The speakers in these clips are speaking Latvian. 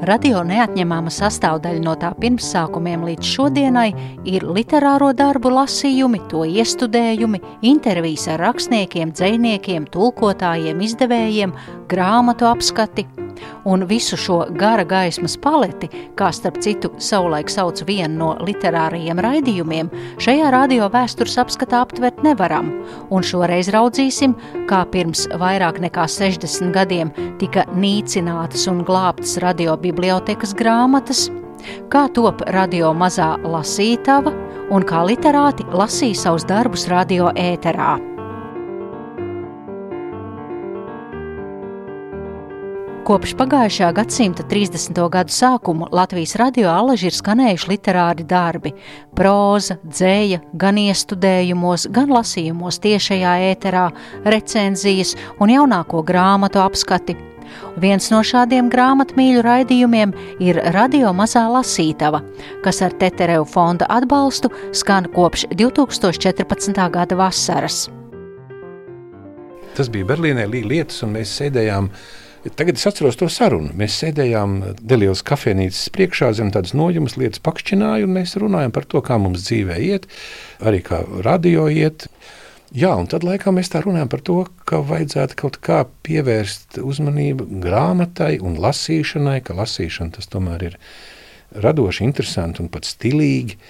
Radio neatņemama sastāvdaļa no tā pirmsākumiem līdz šodienai ir literāro darbu lasījumi, to iestudējumi, intervijas ar rakstniekiem, dzējniekiem, tulkotājiem, izdevējiem, grāmatu apskati. Un visu šo gara gaismas paleti, kā starp citu savulaik sauc vienu no literārajiem raidījumiem, šajā radio vēstures apskatā aptvert nevaram. Un šoreiz raudzīsim, kā pirms vairāk nekā 60 gadiem tika nīcinātas un glābtas radiobibliotekas grāmatas, kā top radio mazā lasītava un kā literāti lasīja savus darbus radio ēterā. Kopš pagājušā gadsimta 30. gadu sākuma Latvijas radio alaži ir skanējuši literāri darbi - próza, dzēja, gan iestudējumos, gan lasījumos tiešajā ēterā, recenzijas un jaunāko grāmatu apskati. Viens no šādiem grāmatmīļu raidījumiem ir Radio Mazā Lasītava, kas ar Teterevu fonda atbalstu skan kopš 2014. gada vasaras. Tas bija Berlīnē lietas, un mēs sēdējām Tagad es atceros to sarunu. Mēs sēdējām Delijas kafejnīcas priekšā zem tādas nojumas lietas pakšķināju, un mēs runājam par to, kā mums dzīvē iet, arī kā radio iet. Jā, un tad laikā mēs tā runājam par to, ka vajadzētu kaut kā pievērst uzmanību grāmatai un lasīšanai, ka lasīšana tas tomēr ir radoši, interesanti un pat stilīgi.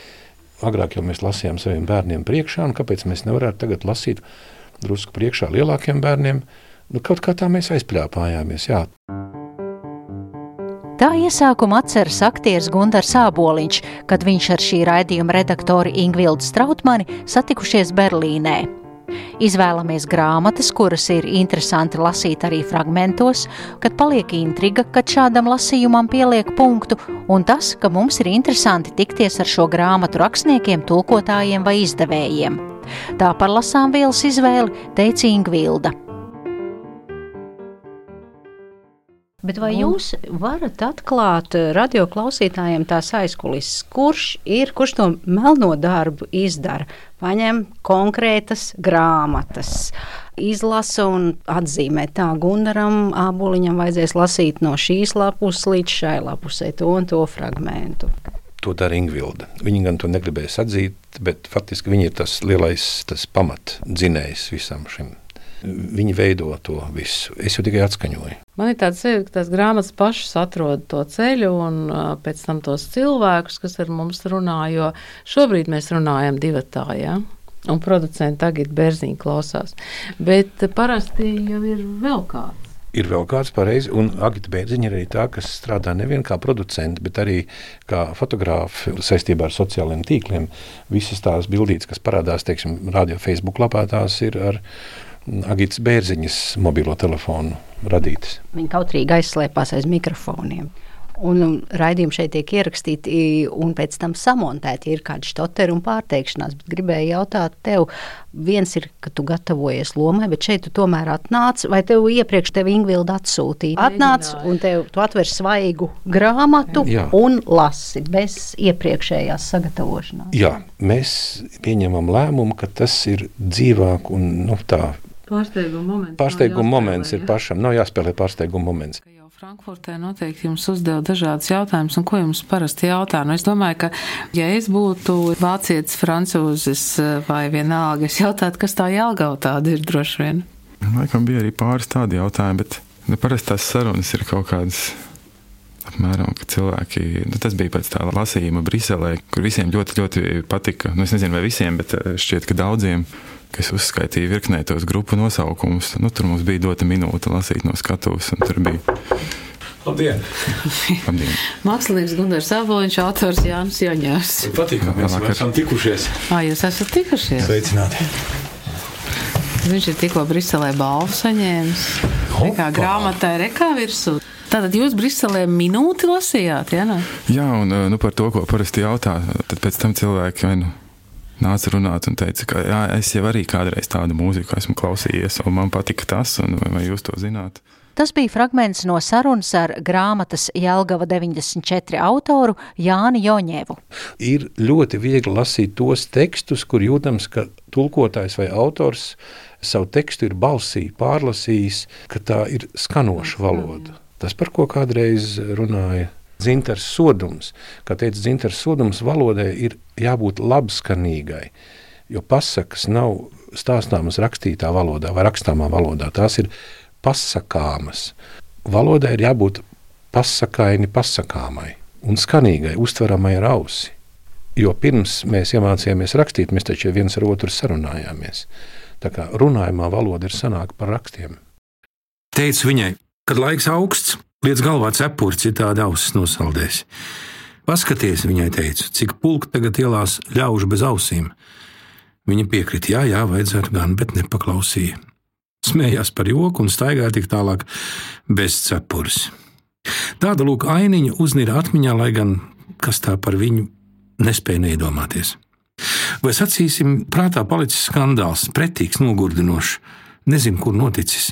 Agrāk jau mēs lasījām saviem bērniem priekšā, un kāpēc mēs nevarētu tagad lasīt drusku priekšā lielākiem bērniem? Nu, kaut kā tā mēs aizpļāpājāmies. Jā. Tā iesākumu atceras aktieris Gunārs Sāboliņš, kad viņš ar šī raidījuma redaktoru Ingvildu Strautmani satikušies Berlīnē. Izvēlamies grāmatas, kuras ir interesanti lasīt arī fragmentos, kad paliek intriga, kad šādam lasījumam pieliek punktu, un tas, ka mums ir interesanti tikties ar šo grāmatu rakstniekiem, tulkotājiem vai izdevējiem. Tā par lasām vielas izvēli teica Ingvilda. Bet vai jūs varat atklāt radioklausītājiem tās aizkulisēs, kurš ir, kurš to melno darbu izdara? Paņem konkrētas grāmatas, izlasa un atzīmē tā Gunaram Āboliņam vajadzēs lasīt no šīs lapus līdz šai lapusē to un to fragmentu. To dara Ingvilda. Viņa gan to negribēja atzīt, bet faktiski viņa ir tas lielais tas pamatdzinējs visam šim Viņi veido to visu. Es jau tikai atskaņoju. Man ir tāds sajūta, ka tās grāmatas pašas atrod to ceļu un pēc tam tos cilvēkus, kas ar mums runā. Jo šobrīd mēs runājam divatā. Ja? Un producents tagad bērziņā klausās. Bet parasti jau ir vēl kāds. Ir vēl kāds pareizi, un Agita Bērziņa ir arī tā, kas strādā nevien kā producents, bet arī kā fotogrāfa saistībā ar sociālajiem tīkliem. Visas tās bildītas, kas parādās, teiksim, radio Facebook lapā, tās ir ar Agītas Bērziņas mobilo telefonu radītas. Viņa kautrīgi aizslēpās aiz mikrofoniem. Un raidījumi šeit tiek ierakstīti un pēc tam samontēti. Ir kādi stoteri un pārteikšanās, bet gribēju jautāt tev, viens ir, ka tu gatavojies lomai, bet šeit tu tomēr atnāc, vai tev iepriekš tev Ingvilda atsūtīja? Atnāc un tev, tu atver svaigu grāmatu Jā. un lasi bez iepriekšējās sagatavošanās. Jā, mēs pieņemam lēmumu, ka tas ir dzīvāk un nu, tā Pārsteiguma moments. Pārsteiguma moments ir pašam. Nav jāspēlē pārsteiguma moments. Frankfurtē noteikti jums uzdeva dažādas jautājumus, un ko jums parasti jautā? Nu, es domāju, ka, ja es būtu vācietis, francūzis vai vienalga, es jautātu, kas tā jālgau tāda ir droši vien. Laikam bija arī pāris tādi jautājumi, bet nu, parasti tās sarunas ir kaut kādas apmēram, ka cilvēki, nu, tas bija pēc tā lasījuma Briselē, kur visiem ļoti, ļoti patika. Nu, es nezinu, vai visiem, bet šķiet, ka daudziem kas uzskaitīja virknē tos grupu nosaukumus. Nu, tur mums bija dota minūte lasīt no skatuves, un tur bija. Labdien! Labdien. Mākslinieks Gunārs Aboliņš, autors Jānis Jaņērs. Patīk, ka mēs esam tikušies. Ā, jūs esat tikušies? Sveicināti! Viņš ir tikko Briselē balvu saņēmis. Rekā grāmatai rekā virsū. Tātad jūs Briselē minūti lasījāt, ja ne? Jā, un nu, par to, ko parasti jautā, tad pēc tam cilvēki vai nu nāca runāt un teica, ka jā, es jau arī kādreiz tādu mūziku esmu klausījies, un man patika tas, un vai jūs to zināt? Tas bija fragments no sarunas ar grāmatas Jelgava 94 autoru Jāni Joņevu. Ir ļoti viegli lasīt tos tekstus, kur jūtams, ka tulkotājs vai autors savu tekstu ir balsī pārlasījis, ka tā ir skanoša valoda. Tas, par ko kādreiz runāja dzintars sodums, kā teica dzintars sodums, valodai ir jābūt labskanīgai, jo pasakas nav stāstāmas rakstītā valodā vai rakstāmā valodā. Tās ir pasakāmas. Valodai ir jābūt pasakaini pasakāmai un skanīgai, uztveramai ar ausi. Jo pirms mēs iemācījāmies rakstīt, mēs taču viens ar otru sarunājāmies. Tā kā runājumā valoda ir sanāka par rakstiem. Teicu viņai, kad laiks augsts, liec galvā cepuri, citādi ausis nosaldēs. Paskaties, viņai teicu, cik pulka tagad ielās ļaužu bez ausīm. Viņa piekrita, jā, jā, vajadzētu gan, bet nepaklausīja smējās par joku un staigāja tik tālāk bez cepures. Tāda lūk ainiņa uznīra atmiņā, lai gan kas tā par viņu nespēja neiedomāties. Vai sacīsim, prātā palicis skandāls, pretīgs, nogurdinošs. Nezinu, kur noticis.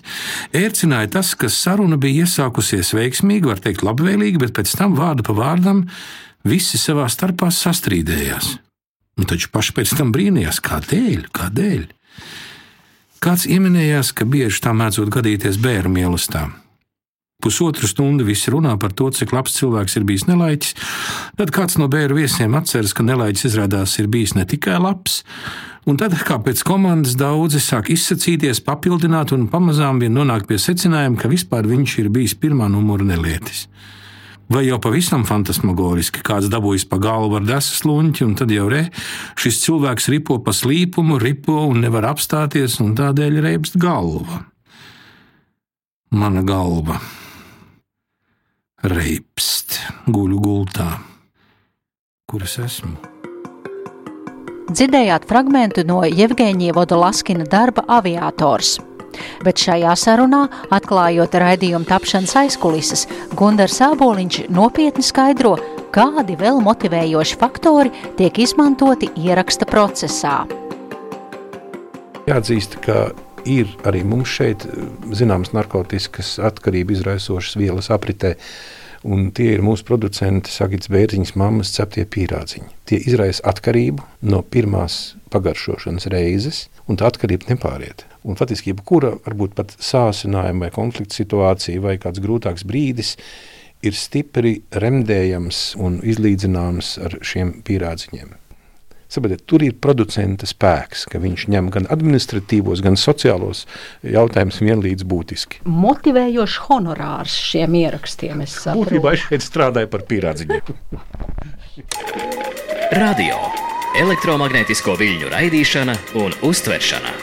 Ērcināja tas, ka saruna bija iesākusies veiksmīgi, var teikt, labvēlīgi, bet pēc tam vārdu pa vārdam visi savā starpā sastrīdējās. Un taču paši pēc tam brīnījās, kādēļ, kādēļ. Kāds ieminējās, ka bieži tā mēdzot gadīties bērnu mīlestībām. Pusotru stundu visi runā par to, cik labs cilvēks ir bijis nelaiķis. Tad kāds no bērnu viesiem atceras, ka nelaiķis izrādās ir bijis ne tikai labs, un tad, kā pēc komandas, daudzi sāk izsacīties, papildināt un pamazām vien nonāk pie secinājuma, ka vispār viņš ir bijis pirmā numura nelietis vai jau pavisam fantasmagoriski kāds dabūjis pa galvu ar desas luņķi, un tad jau re, šis cilvēks ripo pa slīpumu, ripo un nevar apstāties, un tādēļ reibst galva. Mana galva reibst, guļu gultā, kuras esmu. Dzirdējāt fragment no Jevģīņa Vodolaskina darba aviators bet šajā sarunā, atklājot raidījuma tapšanas aizkulises, Gunārs Sāboliņš nopietni skaidro, kādi vēl motivējoši faktori tiek izmantoti ieraksta procesā. Jāatzīst, ka ir arī mums šeit zināmas narkotikas atkarību izraisošas vielas apritē. Un tie ir mūsu producenti, Sagits Bērziņas mammas ceptie pīrādziņi. Tie izraisa atkarību no pirmās pagaršošanas reizes, un tā atkarība nepāriet. Un faktiski jebkura, varbūt pat sācinājuma vai konflikta situācija vai kāds grūtāks brīdis ir stipri remdējams un izlīdzināms ar šiem pierādziņiem. Saprotiet, tur ir producenta spēks, ka viņš ņem gan administratīvos, gan sociālos jautājumus vienlīdz būtiski. Motivējošs honorārs šiem ierakstiem. Būtībā es šeit strādāju par pierādziņiem. Radio, elektromagnētisko viļņu raidīšana un uztveršana.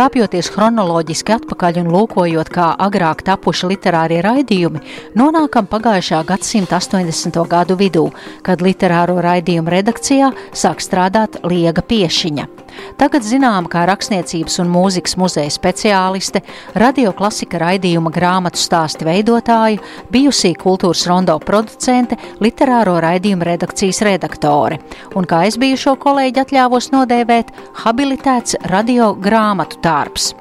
Kāpjoties chronoloģiski atpakaļ un lūkojot, kā agrāk tapuši literārie raidījumi, nonākam pagājušā gadsimta 80. gadu vidū, kad literāro raidījumu redakcijā sāk strādāt Liega Piešiņa. Tagad zinām, kā rakstniecības un mūzikas muzeja speciāliste, radioklasika raidījuma grāmatu stāstu veidotāja, bijusī kultūras rondo producente, literāro raidījumu redakcijas redaktore un, kā es bijušo kolēģi atļāvos nodēvēt, habilitēts radio grāmatu tārps.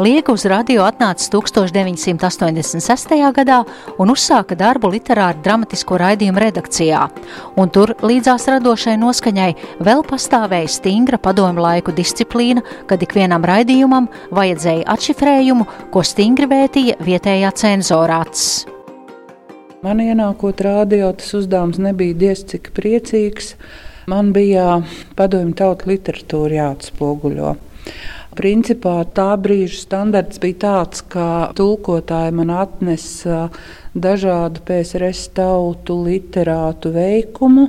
Liega uz radio atnāca 1986. gadā un uzsāka darbu literāru dramatisko raidījumu redakcijā, un tur līdzās radošai noskaņai vēl pastāvēja stingra padomu laiku disciplīna, kad ikvienam raidījumam vajadzēja atšifrējumu, ko stingri vētīja vietējā cenzorāts. Man ienākot radio, tas uzdevums nebija diez cik priecīgs. Man bija padomju tautu literatūra jāatspoguļo. Principā tā brīža standarts bija tāds, ka tulkotāji man atnesa dažādu PSRS tautu literātu veikumu.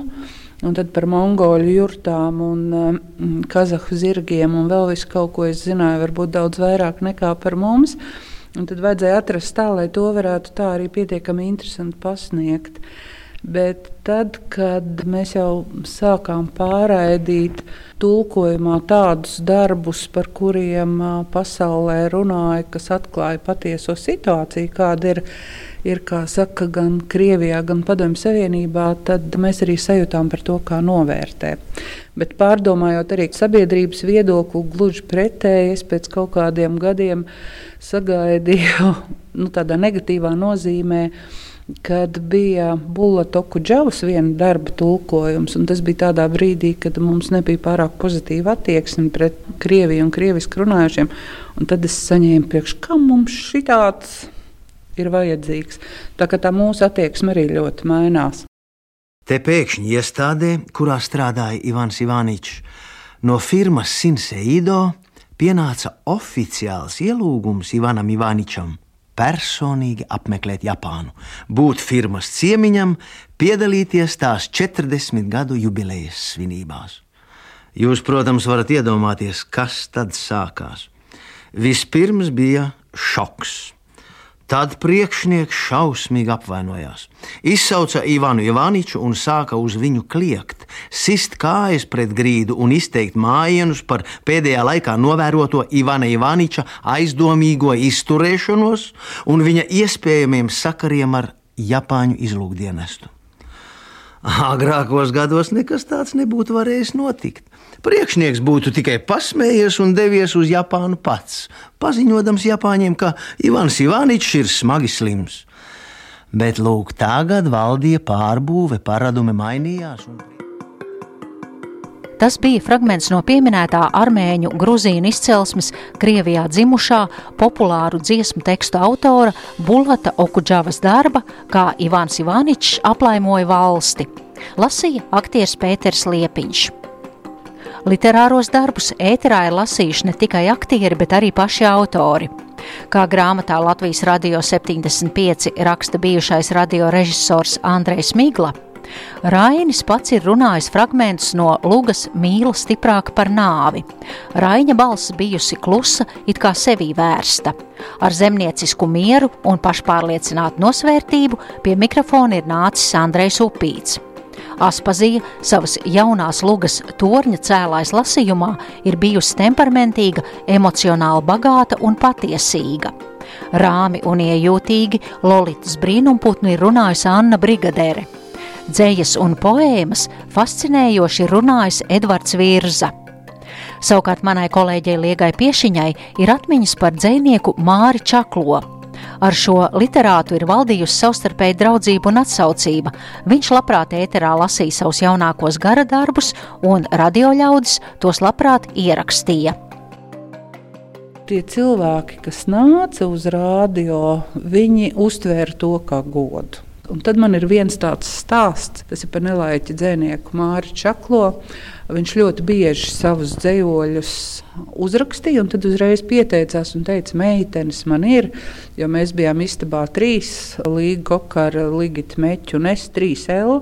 Un tad par mongoļu jurtām, un um, kazahu zirgiem un vēl visu kaut ko es zināju, varbūt daudz vairāk nekā par mums. Un tad vajadzēja atrast tā, lai to varētu tā arī pietiekami interesanti pasniegt. Bet tad, kad mēs jau sākām pārraidīt tulkojumā tādus darbus, par kuriem pasaulē runāja, kas atklāja patieso situāciju, kāda ir ir, kā saka, gan Krievijā, gan Padomju Savienībā, tad mēs arī sajūtām par to, kā novērtē. Bet pārdomājot arī sabiedrības viedokli, gluži pretēji, es pēc kaut kādiem gadiem sagaidīju nu, tādā negatīvā nozīmē kad bija Bulatoku džavas viena darba tulkojums. Tas bija tādā brīdī, kad mums nebija pārāk pozitīva attieksme pret Krieviju un krievisku runājušiem. Un tad es saņēmu priekš, kam mums šitāds ir vajadzīgs. Tā kā tā mūsu attieksme arī ļoti mainās. Te pēkšņi iestādē, kurā strādāja Ivans Ivaničs, no firmas Sinseido pienāca oficiāls ielūgums Ivanam Ivaničam personīgi apmeklēt Japānu, būt firmas ciemiņam, piedalīties tās 40 gadu jubilejas svinībās. Jūs, protams, varat iedomāties, kas tad sākās. Vispirms bija šoks. Tad priekšnieks šausmīgi apvainojās. Izsauca Ivanu Ivaniču un sāka uz viņu kliegt, sist kājas pret grīdu un izteikt mājienus par pēdējā laikā novēroto Ivana Ivaniča aizdomīgo izturēšanos un viņa iespējamiem sakariem ar Japāņu izlūkdienestu. Agrākos gados nekas tāds nebūtu varējis notikt. Priekšnieks būtu tikai pasmējies un devies uz Japānu pats, paziņodams Japāņiem, ka Ivans Ivaničs ir smagi slims. Bet lūk, tagad valdīja pārbūve, paradumi mainījās. Un... Tas bija fragments no pieminētā armēņu gruzīnu izcelsmes, Krievijā dzimušā populāru dziesmu tekstu autora Bulata Okudžavas darba, kā Ivans Ivaničs aplaimoja valsti. Lasīja aktieris Pēters Liepiņš. Literāros darbus ēterā ir lasījuši ne tikai aktieri, bet arī paši autori. Kā grāmatā Latvijas radio 75 raksta bijušais radiorežisors Andrejs Migla, Rainis pats ir runājis fragmentus no Lūgas mīla stiprāk par nāvi. Raina balss bijusi klusa, it kā sevī vērsta. Ar zemniecisku mieru un pašpārliecinātu nosvērtību pie mikrofona ir nācis Andrejs Upīts. Aspazija savas jaunās lugas torņa cēlājs lasījumā ir bijusi temperamentīga, emocionāli bagāta un patiesīga. Rāmi un iejūtīgi Lolitas brīnumputnu ir runājusi Anna Brigadere. Dzējas un poēmas fascinējoši runājis Edvards Virza. Savukārt manai kolēģei Liegai Piešiņai ir atmiņas par dzējnieku Māri Čaklo, Ar šo literātu ir valdījusi savstarpēja draudzība un atsaucība. Viņš labprāt ēterā lasīja savus jaunākos gara darbus, un radioļaudis tos labprāt ierakstīja. Tie cilvēki, kas nāca uz rādio, viņi uztvēra to kā godu. Un tad man ir viens tāds stāsts, tas ir par nelaiķi dzinieku Māri Čaklo. Viņš ļoti bieži savus dzējoļus uzrakstīja, un tad uzreiz pieteicās un teica, meitenes man ir, jo mēs bijām istabā trīs, Līga Kokara, Ligita Meķa un es trīs L.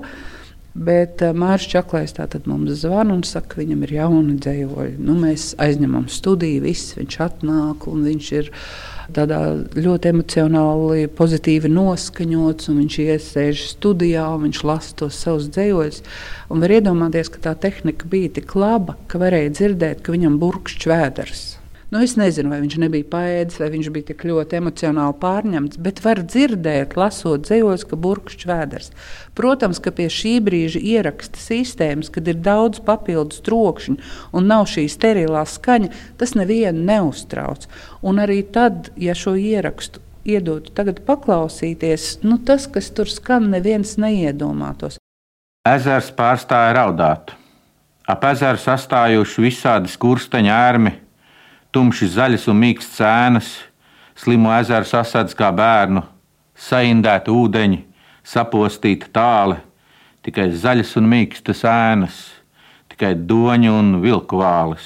Bet uh, Mārcis Čaklais mums zvana un saka, ka viņam ir jauni dzējoļi. Nu, mēs aizņemam studiju, viss viņš atnāk un viņš ir tādā ļoti emocionāli, pozitīvi noskaņots, viņš iesēž studijā viņš lasa tos savus dzējoļus. Var iedomāties, ka tā tehnika bija tik laba, ka varēja dzirdēt, ka viņam burkšķi vēders. Nu, es nezinu, vai viņš nebija paēdis, vai viņš bija tik ļoti emocionāli pārņemts, bet var dzirdēt, lasot dzējos, ka burkšķis vēders. Protams, ka pie šī brīža ieraksta sistēmas, kad ir daudz papildus trokšņu un nav šī sterilā skaņa, tas nevienu neuztrauc. Un arī tad, ja šo ierakstu iedotu tagad paklausīties, nu, tas, kas tur skan, neviens neiedomātos. Ezers pārstāja raudāt. Ap ezeru sastājuši visādi skursteņa ērmi, tumši zaļas un mīkstas ēnas, slimo ezeru sasadz kā bērnu, saindēta ūdeņi, sapostīta tāle, tikai zaļas un mīkstas ēnas, tikai doņa un vilku vāles.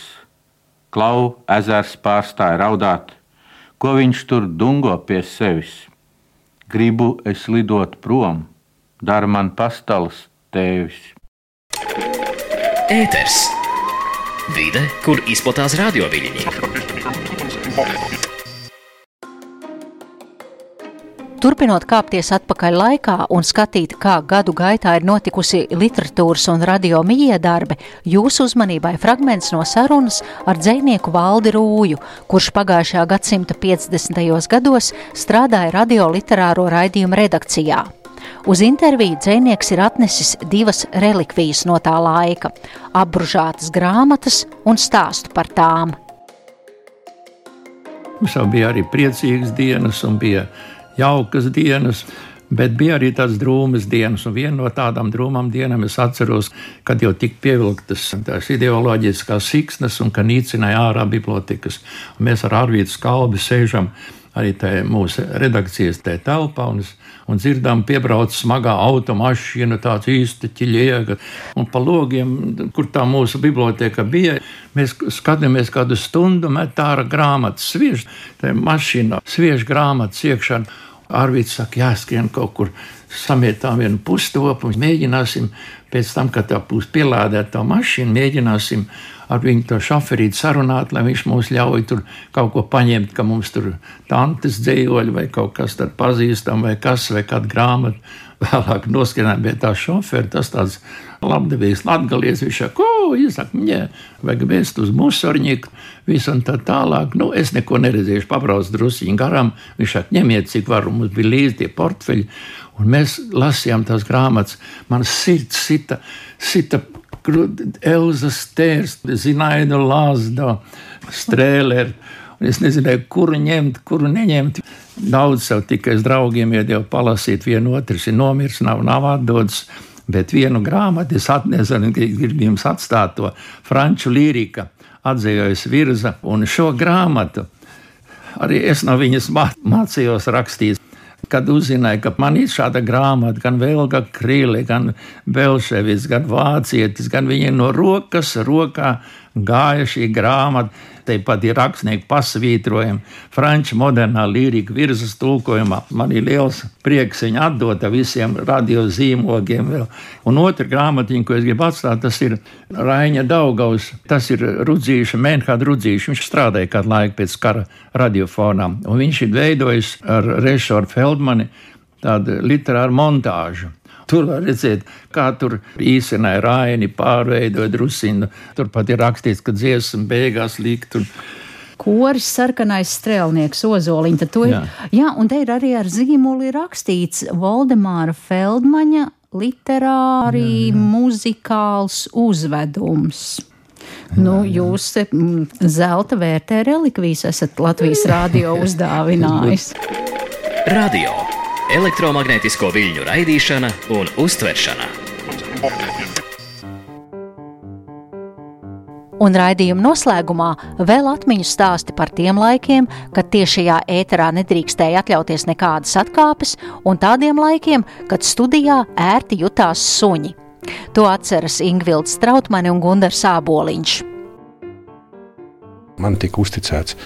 Klau ezers pārstāja raudāt, ko viņš tur dungo pie sevis. Gribu es lidot prom, dara man pastalas tēvis. Ēters! Vide, kur izplatās radioviļņi. Turpinot kāpties atpakaļ laikā un skatīt, kā gadu gaitā ir notikusi literatūras un radio miedarbe, jūsu uzmanībai fragments no sarunas ar dzēnieku Valdi Rūju, kurš pagājušajā gadsimta 50. gados strādāja radio literāro raidījumu redakcijā. Uz interviju dzēnieks ir atnesis divas relikvijas no tā laika - apbružātas grāmatas un stāstu par tām. Mums jau bija arī priecīgas dienas, un bija jaukas dienas. Bet bija arī tādas drūmas dienas, un viena no tādām drūmām dienām es atceros, kad jau tika pievilktas tās ideoloģiskās siksnas un ka nīcināja ārā bibliotekas. Un mēs ar Arvītu Skalbi sēžam arī mūsu redakcijas tajā telpā, un, un dzirdām, piebrauc smagā automašīna, tāds īsti ķiļiega, un pa logiem, kur tā mūsu biblioteka bija, mēs skatāmies kādu stundu, met ārā grāmatas, sviež, tā mašīna, sviež grāmatas iekšā. Arvīts saka, jāskrien kaut kur samietām vienu pustopu, mēģināsim pēc tam, kad tā būs pielādēta tā mašīna, mēģināsim ar viņu to šoferīti sarunāt, lai viņš mums ļauj tur kaut ko paņemt, ka mums tur tantes dzējoļi vai kaut kas tāds pazīstam vai kas vai kāda grāmata. Vēlāk noskanēja, bet tā šoferi tas tāds labdevīgs latgalies, viņš saka, ko, izsaka, mņē, vajag vēst uz musorņiku, visu un tā tālāk. Nu, es neko neredzēšu, pabrauc drusiņi garām, viņš saka, ņemiet, cik varu, mums bija līdzi tie portfeļi, un mēs lasījām tās grāmatas, man sirds sita, sita Elza Stērs, Zinaida Lāzda, Strēlera. Es nezināju, kuru ņemt, kuru neņemt. Daudz sev tikai draugiem iedēļ palasīt, vienu otrs ir nomiris, nav, nav atdodas. Bet vienu grāmatu es atnesu, gribu jums atstāt to franču lirika, atzējojas virza, un šo grāmatu arī es no viņas mācījos rakstīt kad uzzināju, ka man ir šāda grāmata, gan Velga Krīle, gan Belševis, gan Vācietis, gan viņa no rokas rokā gāja šī grāmata. Tāpat ir rakstnieku pasvītrojumi, franču modernā lirika virsmas tulkojumā. Man ir liels prieks viņu atdot visiem radiozīmogiem. Vēl. Un otra grāmatiņa, ko es gribu atstāt, tas ir Raņa Daugaus. Tas ir Rudzīša, Menhāda Rudzīša. Viņš strādāja kādu laiku pēc kara radiofonā. Un viņš ir veidojis ar Rešoru Feldmani tādu literāru montāžu. Tur var redzēt, kā tur īstenībā raini pārveidoja drusinu. Tur pat ir rakstīts, ka dziesma beigās likt. Un, koris sarkanais strēlnieks Ozoliņš. Jā. jā, un te ir arī ar zīmoli rakstīts Voldemāra Feldmaņa literāri jā, jā. muzikāls uzvedums. Nu, jūs mm, zelta vērtē relikvijas esat Latvijas rādio uzdāvinājis. radio elektromagnētisko viļņu raidīšana un uztveršana. Un raidījuma noslēgumā vēl atmiņu stāsti par tiem laikiem, kad tiešajā ēterā nedrīkstēja atļauties nekādas atkāpes, un tādiem laikiem, kad studijā ērti jutās suņi. To atceras Ingvilds Strautmane un Gundars Āboliņš. Man tika uzticēts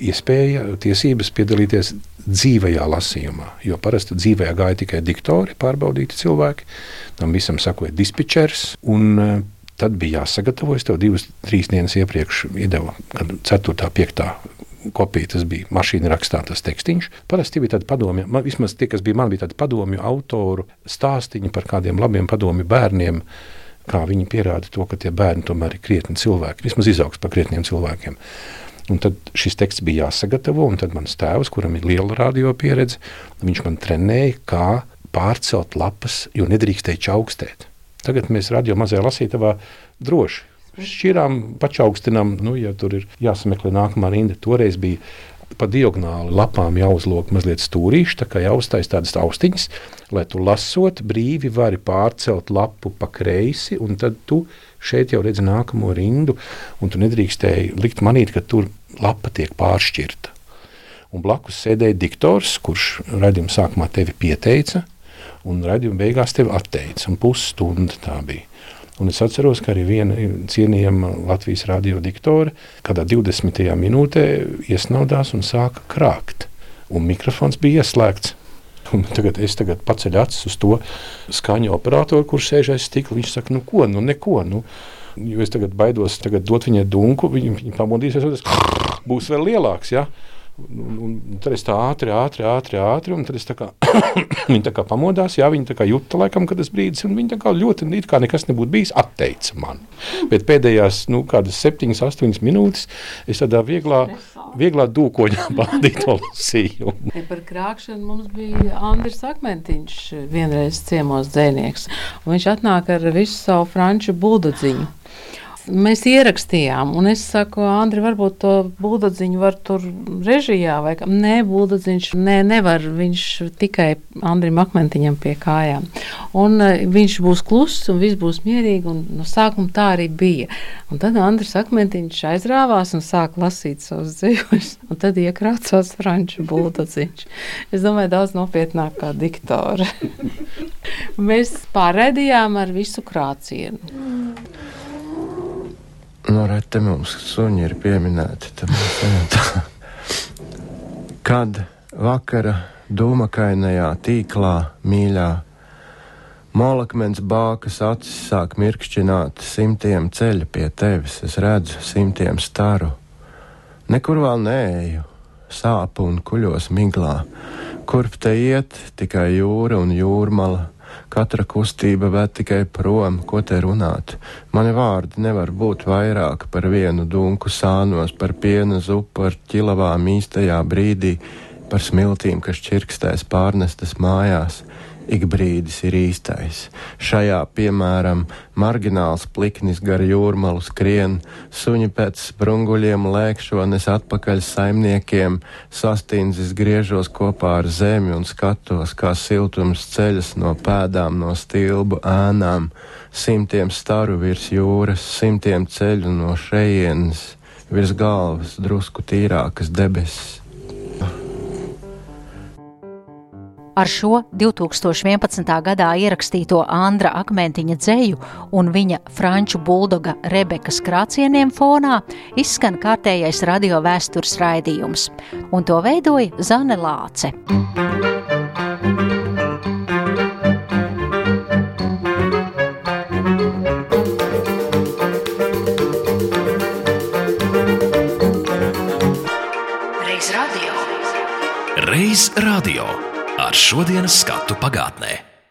iespēja, tiesības piedalīties dzīvajā lasījumā. Jo parasti dzīvē gāja tikai diktori, pārbaudīti cilvēki. Tam visam sakoja dispečers. Un, e, Tad bija jāsagatavojas. Tev divas, trīs dienas iepriekš iedeva 4. un 5 kopija, tas bija mašīna rakstā, tas tekstīns. Parasti bija tādi padomi, man, vismaz tie, kas bija, man bija tādi padomju autoru stāstīņi par kādiem labiem padomju bērniem, kā viņi pierāda to, ka tie bērni tomēr ir krietni cilvēki, vismaz izaugs par krietniem cilvēkiem. Un tad šis teksts bija jāsagatavo, un tad mans tēvs, kuram ir liela radio pieredze, viņš man trenēja, kā pārcelt lapas, jo nedrīkstēja čaukstēt. Tagad mēs radio mazajā lasītavā droši šķirām, pačaukstinām, nu, ja tur ir jāsameklē nākamā rinda. Toreiz bija pa diagonāli lapām jāuzlūk mazliet stūrīši, tā kā jāuztais tādas austiņas, lai tu lasot brīvi vari pārcelt lapu pa kreisi, un tad tu šeit jau redzi nākamo rindu, un tu nedrīkstēji likt manīt, ka tur lapa tiek pāršķirta. Un blakus sēdēja diktors, kurš redzējuma sākumā tevi pieteica, un redzējuma beigās tevi atteica. Un pusstunda tā bija. Un es atceros, ka arī viena cienījama Latvijas radio diktore, kādā 20. minūtē iesnaudās un sāka krākt. Un mikrofons bija ieslēgts. Un tagad es tagad paceļu acis uz to skaņu operatoru, kurš sēž aiz stikla. Viņš saka, nu ko, nu neko. Nu. Jo es tagad baidos tagad dot viņai dunku, viņa, viņa pamodīsies, un tas būs vēl lielāks. Ja? Un, un, un tad es tā ātri, ātri, ātri, ātri un tad es tā kā, viņa tā kā pamodās, jā, viņa tā kā jūta laikam, kad tas brīdis, un viņa tā kā ļoti, it kā nekas nebūtu bijis, atteica man. Bet pēdējās, nu, kādas septiņas, astoņas minūtes es tādā vieglā, vieglā dūkoņā baudīju to lasījumu. Par krāpšanu mums bija Andris Akmentiņš, vienreiz ciemos dzēnieks. Un viņš atnāk ar visu savu franču buldodziņu. Mēs ierakstījām, un es saku, Andri, varbūt to būdadziņu var tur režijā vai kā. Nē, būdadziņš nē, nevar, viņš tikai Andrim Akmentiņam pie kājām. Un uh, viņš būs kluss un viss būs mierīgi, un no sākuma tā arī bija. Un tad Andris Akmentiņš aizrāvās un sāk lasīt savus dzīvus, un tad iekrācās franču būdadziņš. Es domāju, daudz nopietnāk kā diktori. Mēs pārēdījām ar visu krācienu. Nu, redz, te mums suņi ir pieminēti. Tā. Kad vakara dūmakainajā tīklā mīļā molakmens bākas acis sāk mirkšķināt, simtiem ceļa pie tevis, es redzu simtiem staru. Nekur vēl neeju, sāpu un kuļos miglā, kurp te iet tikai jūra un jūrmala Katra kustība ved tikai prom, ko te runāt. Mani vārdi nevar būt vairāk par vienu dunku sānos, par piena zupu ar ķilavām īstajā brīdī, par smiltīm, kas čirkstēs pārnestas mājās ik brīdis ir īstais. Šajā, piemēram, margināls pliknis gar jūrmalu skrien, suņi pēc sprunguļiem lēkšones atpakaļ saimniekiem, sastīnzis griežos kopā ar zemi un skatos, kā siltums ceļas no pēdām, no stilbu ēnām, simtiem staru virs jūras, simtiem ceļu no šejienes, virs galvas drusku tīrākas debesis. Ar šo 2011. gadā ierakstīto Andra Akmentiņa dzēju un viņa franču buldoga Rebekas krācieniem fonā izskan kārtējais radio vēstures raidījums, un to veidoja Zane Lāce. Reiz radio ar šodienas skatu pagātnē.